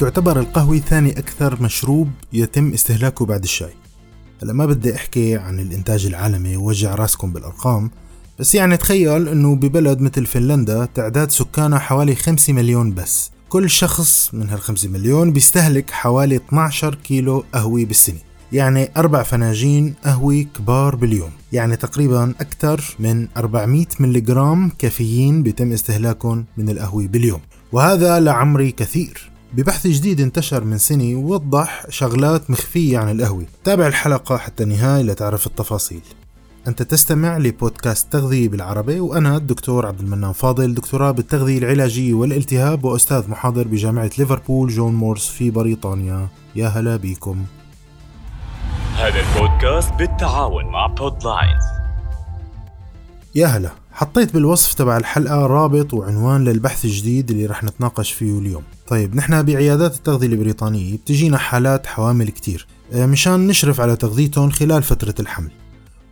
تعتبر القهوة ثاني أكثر مشروب يتم استهلاكه بعد الشاي. هلا ما بدي أحكي عن الإنتاج العالمي ووجع راسكم بالأرقام بس يعني تخيل أنه ببلد مثل فنلندا تعداد سكانها حوالي 5 مليون بس. كل شخص من هال 5 مليون بيستهلك حوالي 12 كيلو قهوة بالسنة. يعني أربع فناجين قهوة كبار باليوم. يعني تقريبا أكثر من 400 ملغرام كافيين بيتم استهلاكهم من القهوة باليوم. وهذا لعمري كثير. ببحث جديد انتشر من سنة وضح شغلات مخفية عن القهوة. تابع الحلقة حتى النهاية لتعرف التفاصيل. أنت تستمع لبودكاست تغذية بالعربي وأنا الدكتور عبد المنان فاضل دكتوراه بالتغذية العلاجية والالتهاب وأستاذ محاضر بجامعة ليفربول جون مورس في بريطانيا. يا هلا بيكم هذا البودكاست بالتعاون مع بودلاينز يا هلا. حطيت بالوصف تبع الحلقة رابط وعنوان للبحث الجديد اللي رح نتناقش فيه اليوم. طيب نحن بعيادات التغذية البريطانية بتجينا حالات حوامل كتير آه، مشان نشرف على تغذيتهم خلال فترة الحمل.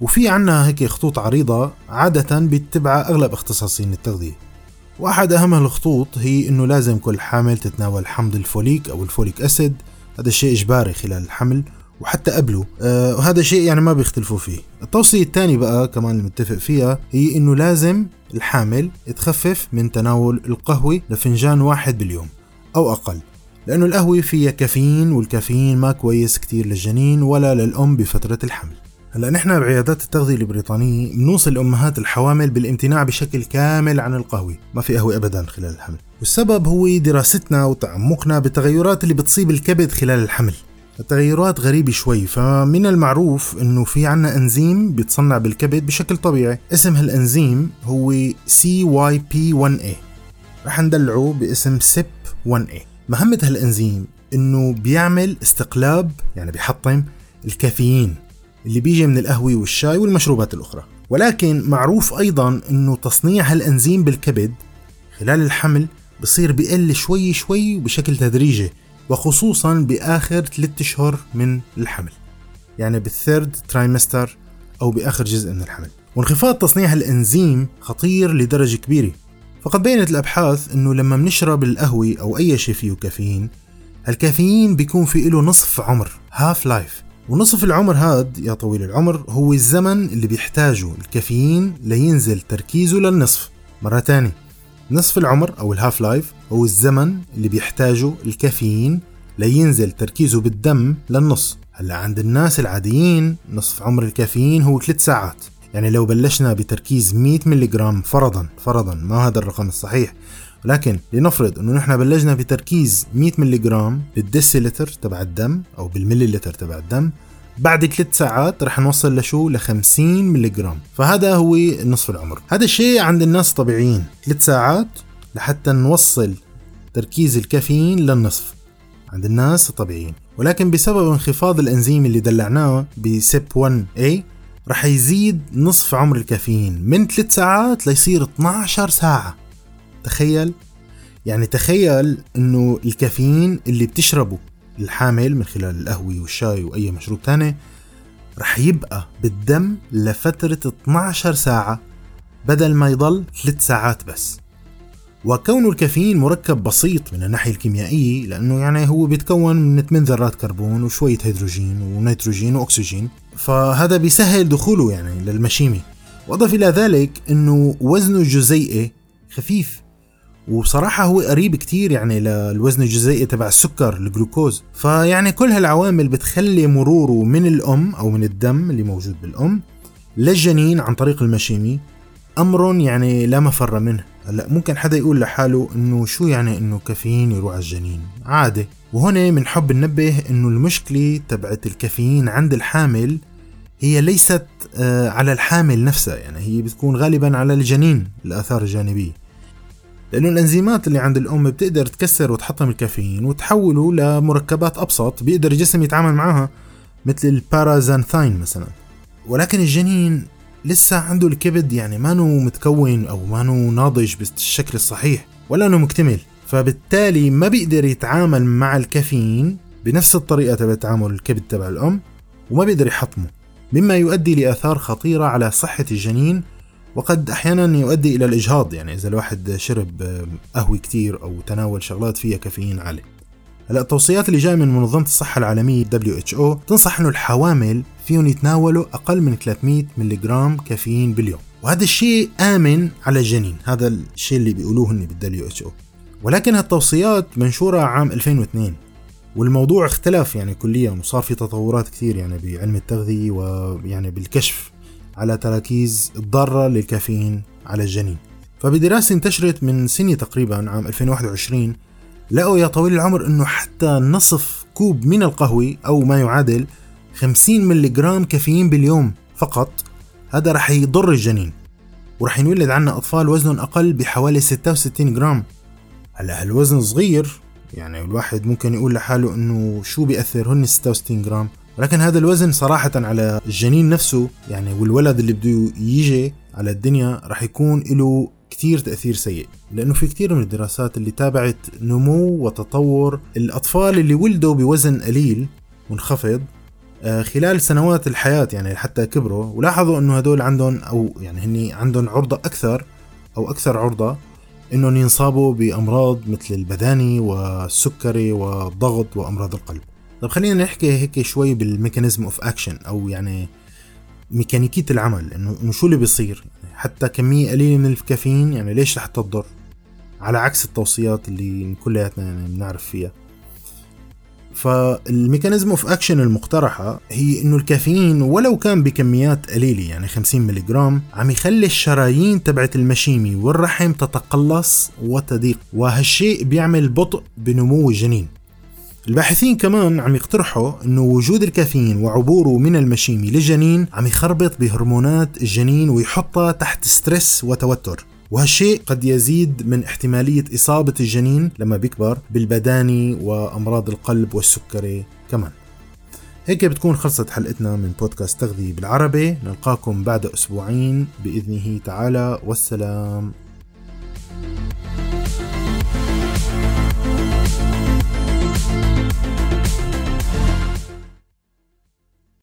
وفي عنا هيك خطوط عريضة عادة بيتبعها أغلب اختصاصيين التغذية. وأحد أهم الخطوط هي إنه لازم كل حامل تتناول حمض الفوليك أو الفوليك أسيد. هذا شيء إجباري خلال الحمل. وحتى قبله. آه وهذا شيء يعني ما بيختلفوا فيه. التوصية الثانية بقى كمان المتفق فيها هي إنه لازم الحامل تخفف من تناول القهوة لفنجان واحد باليوم أو أقل لأنه القهوة فيها كافيين والكافيين ما كويس كتير للجنين ولا للأم بفترة الحمل. هلأ نحن بعيادات التغذية البريطانية بنوصي الأمهات الحوامل بالامتناع بشكل كامل عن القهوة. ما في قهوة أبدا خلال الحمل. والسبب هو دراستنا وتعمقنا بالتغيرات اللي بتصيب الكبد خلال الحمل. التغيرات غريبة شوي فمن المعروف إنه في عنا إنزيم بيتصنع بالكبد بشكل طبيعي. اسم هالإنزيم هو CYP1A رح ندلعه باسم SIP1A مهمة هالإنزيم إنه بيعمل استقلاب يعني بيحطم الكافيين اللي بيجي من القهوة والشاي والمشروبات الأخرى. ولكن معروف أيضا أنه تصنيع هالأنزيم بالكبد خلال الحمل بصير بقل شوي شوي وبشكل تدريجي. وخصوصا بآخر ثلاثة أشهر من الحمل. يعني بالثيرد ترايمستر أو بآخر جزء من الحمل. وانخفاض تصنيع الإنزيم خطير لدرجة كبيرة. فقد بينت الأبحاث أنه لما بنشرب القهوة أو أي شيء فيه كافيين الكافيين بيكون في له نصف عمر half life ونصف العمر هاد يا طويل العمر هو الزمن اللي بيحتاجه الكافيين لينزل تركيزه للنصف. مرة تانية نصف العمر أو ال half life هو الزمن اللي بيحتاجه الكافيين لينزل تركيزه بالدم للنص. هلا عند الناس العاديين نصف عمر الكافيين هو 3 ساعات. يعني لو بلشنا بتركيز 100 ملغ فرضا فرضا ما هذا الرقم الصحيح. ولكن لنفرض إنه نحن بلشنا بتركيز 100 ملغ بالديسيلتر تبع الدم أو بالمليلتر تبع الدم بعد ثلاث ساعات رح نوصل لشو؟ ل 50 ملغ فهذا هو نصف العمر. هذا الشيء عند الناس الطبيعيين ثلاث ساعات لحتى نوصل تركيز الكافيين للنصف عند الناس الطبيعيين. ولكن بسبب انخفاض الأنزيم اللي دلعناه بسيب 1A رح يزيد نصف عمر الكافيين. من 3 ساعات ليصير 12 ساعة. تخيل؟ يعني تخيل إنه الكافيين اللي بتشربه الحامل من خلال القهوة والشاي وأي مشروب تاني رح يبقى بالدم لفترة 12 ساعة بدل ما يضل 3 ساعات بس. وكون الكافيين مركب بسيط من الناحية الكيميائية لأنه يعني هو بيتكون من 8 ذرات كربون وشوية هيدروجين ونيتروجين وأكسجين. فهذا بيسهل دخوله يعني للمشيمة. وأضف إلى ذلك أنه وزنه الجزيئي خفيف. وبصراحة هو قريب كتير يعني للوزن الجزيئي تبع السكر الجلوكوز. فيعني كل هالعوامل بتخلي مروره من الأم أو من الدم اللي موجود بالأم للجنين عن طريق المشيمي أمر يعني لا مفر منه. هلأ ممكن حدا يقول لحاله إنه شو يعني إنه كافيين يروح على الجنين؟ عادي. وهنا بنحب ننبه إنه المشكلة تبعت الكافيين عند الحامل هي ليست آه، على الحامل نفسها يعني هي بتكون غالبا على الجنين الآثار الجانبية. لأنه الأنزيمات اللي عند الأم بتقدر تكسر وتحطم الكافيين وتحوله لمركبات أبسط بيقدر الجسم يتعامل معها مثل ال paraxanthine مثلا. ولكن الجنين لسه عنده الكبد يعني ما نو متكون أو ما نو ناضج بالشكل الصحيح ولا انه مكتمل. فبالتالي ما بيقدر يتعامل مع الكافيين بنفس الطريقة تبع تعامل الكبد تبع الأم وما بيقدر يحطمه مما يؤدي لآثار خطيرة على صحة الجنين وقد أحيانا يؤدي إلى الإجهاض. يعني إذا الواحد شرب قهوة كتير أو تناول شغلات فيها كافيين عالي. التوصيات اللي جاية من منظمة الصحة العالمية WHO تنصح إنه الحوامل فيهم يتناولوا أقل من 300 ملغ كافيين باليوم. وهذا الشيء آمن على الجنين. هذا الشيء اللي بيقولوه هن بال WHO ولكن هالتوصيات منشورة عام 2002 والموضوع اختلف يعني كليا وصار في تطورات كثير يعني بعلم التغذية ويعني بالكشف على تراكيز الضارة للكافيين على الجنين. فبدراسة انتشرت من سنة تقريبا عام 2021 لقوا يا طويل العمر إنه حتى نصف كوب من القهوة أو ما يعادل 50 ملغ كافيين باليوم فقط هذا رح يضر الجنين. ورح ينولد عنا أطفال وزنهم أقل بحوالي 66 جرام. هلا هالوزن صغير يعني الواحد ممكن يقول لحاله إنه شو بيأثر هن 66 جرام. ولكن هذا الوزن صراحة على الجنين نفسه يعني والولد اللي بده يجي على الدنيا رح يكون له كتير تأثير سيء لأنه في كتير من الدراسات اللي تابعت نمو وتطور الأطفال اللي ولدوا بوزن قليل منخفض آه، خلال سنوات الحياة يعني حتى كبروا ولاحظوا إنه هدول عندهم أو يعني هني عندهم عرضة أكثر أو أكثر عرضة إنهم ينصابوا بأمراض مثل البداني والسكري والضغط وأمراض القلب. طب خلينا نحكي هيك شوي بال mechanism of action أو يعني ميكانيكية العمل إنه شو اللي بيصير؟ يعني حتى كمية قليلة من الكافيين يعني ليش رح تضر؟ على عكس التوصيات اللي كلياتنا يعني بنعرف فيها. فال mechanism of action المقترحة هي إنه الكافيين ولو كان بكميات قليلة يعني 50 ملغ عم يخلي الشرايين تبعت المشيمي والرحم تتقلص وتضيق. وهالشيء بيعمل بطء بنمو الجنين. الباحثين كمان عم يقترحوا إنه وجود الكافيين وعبوره من المشيمي للجنين عم يخربط بهرمونات الجنين ويحطها تحت stress وتوتر. وهالشيء قد يزيد من احتمالية إصابة الجنين لما بيكبر بالبداني وأمراض القلب والسكري كمان. هيك بتكون خلصت حلقتنا من بودكاست تغذية بالعربي. نلقاكم بعد أسبوعين بإذنه تعالى. والسلام.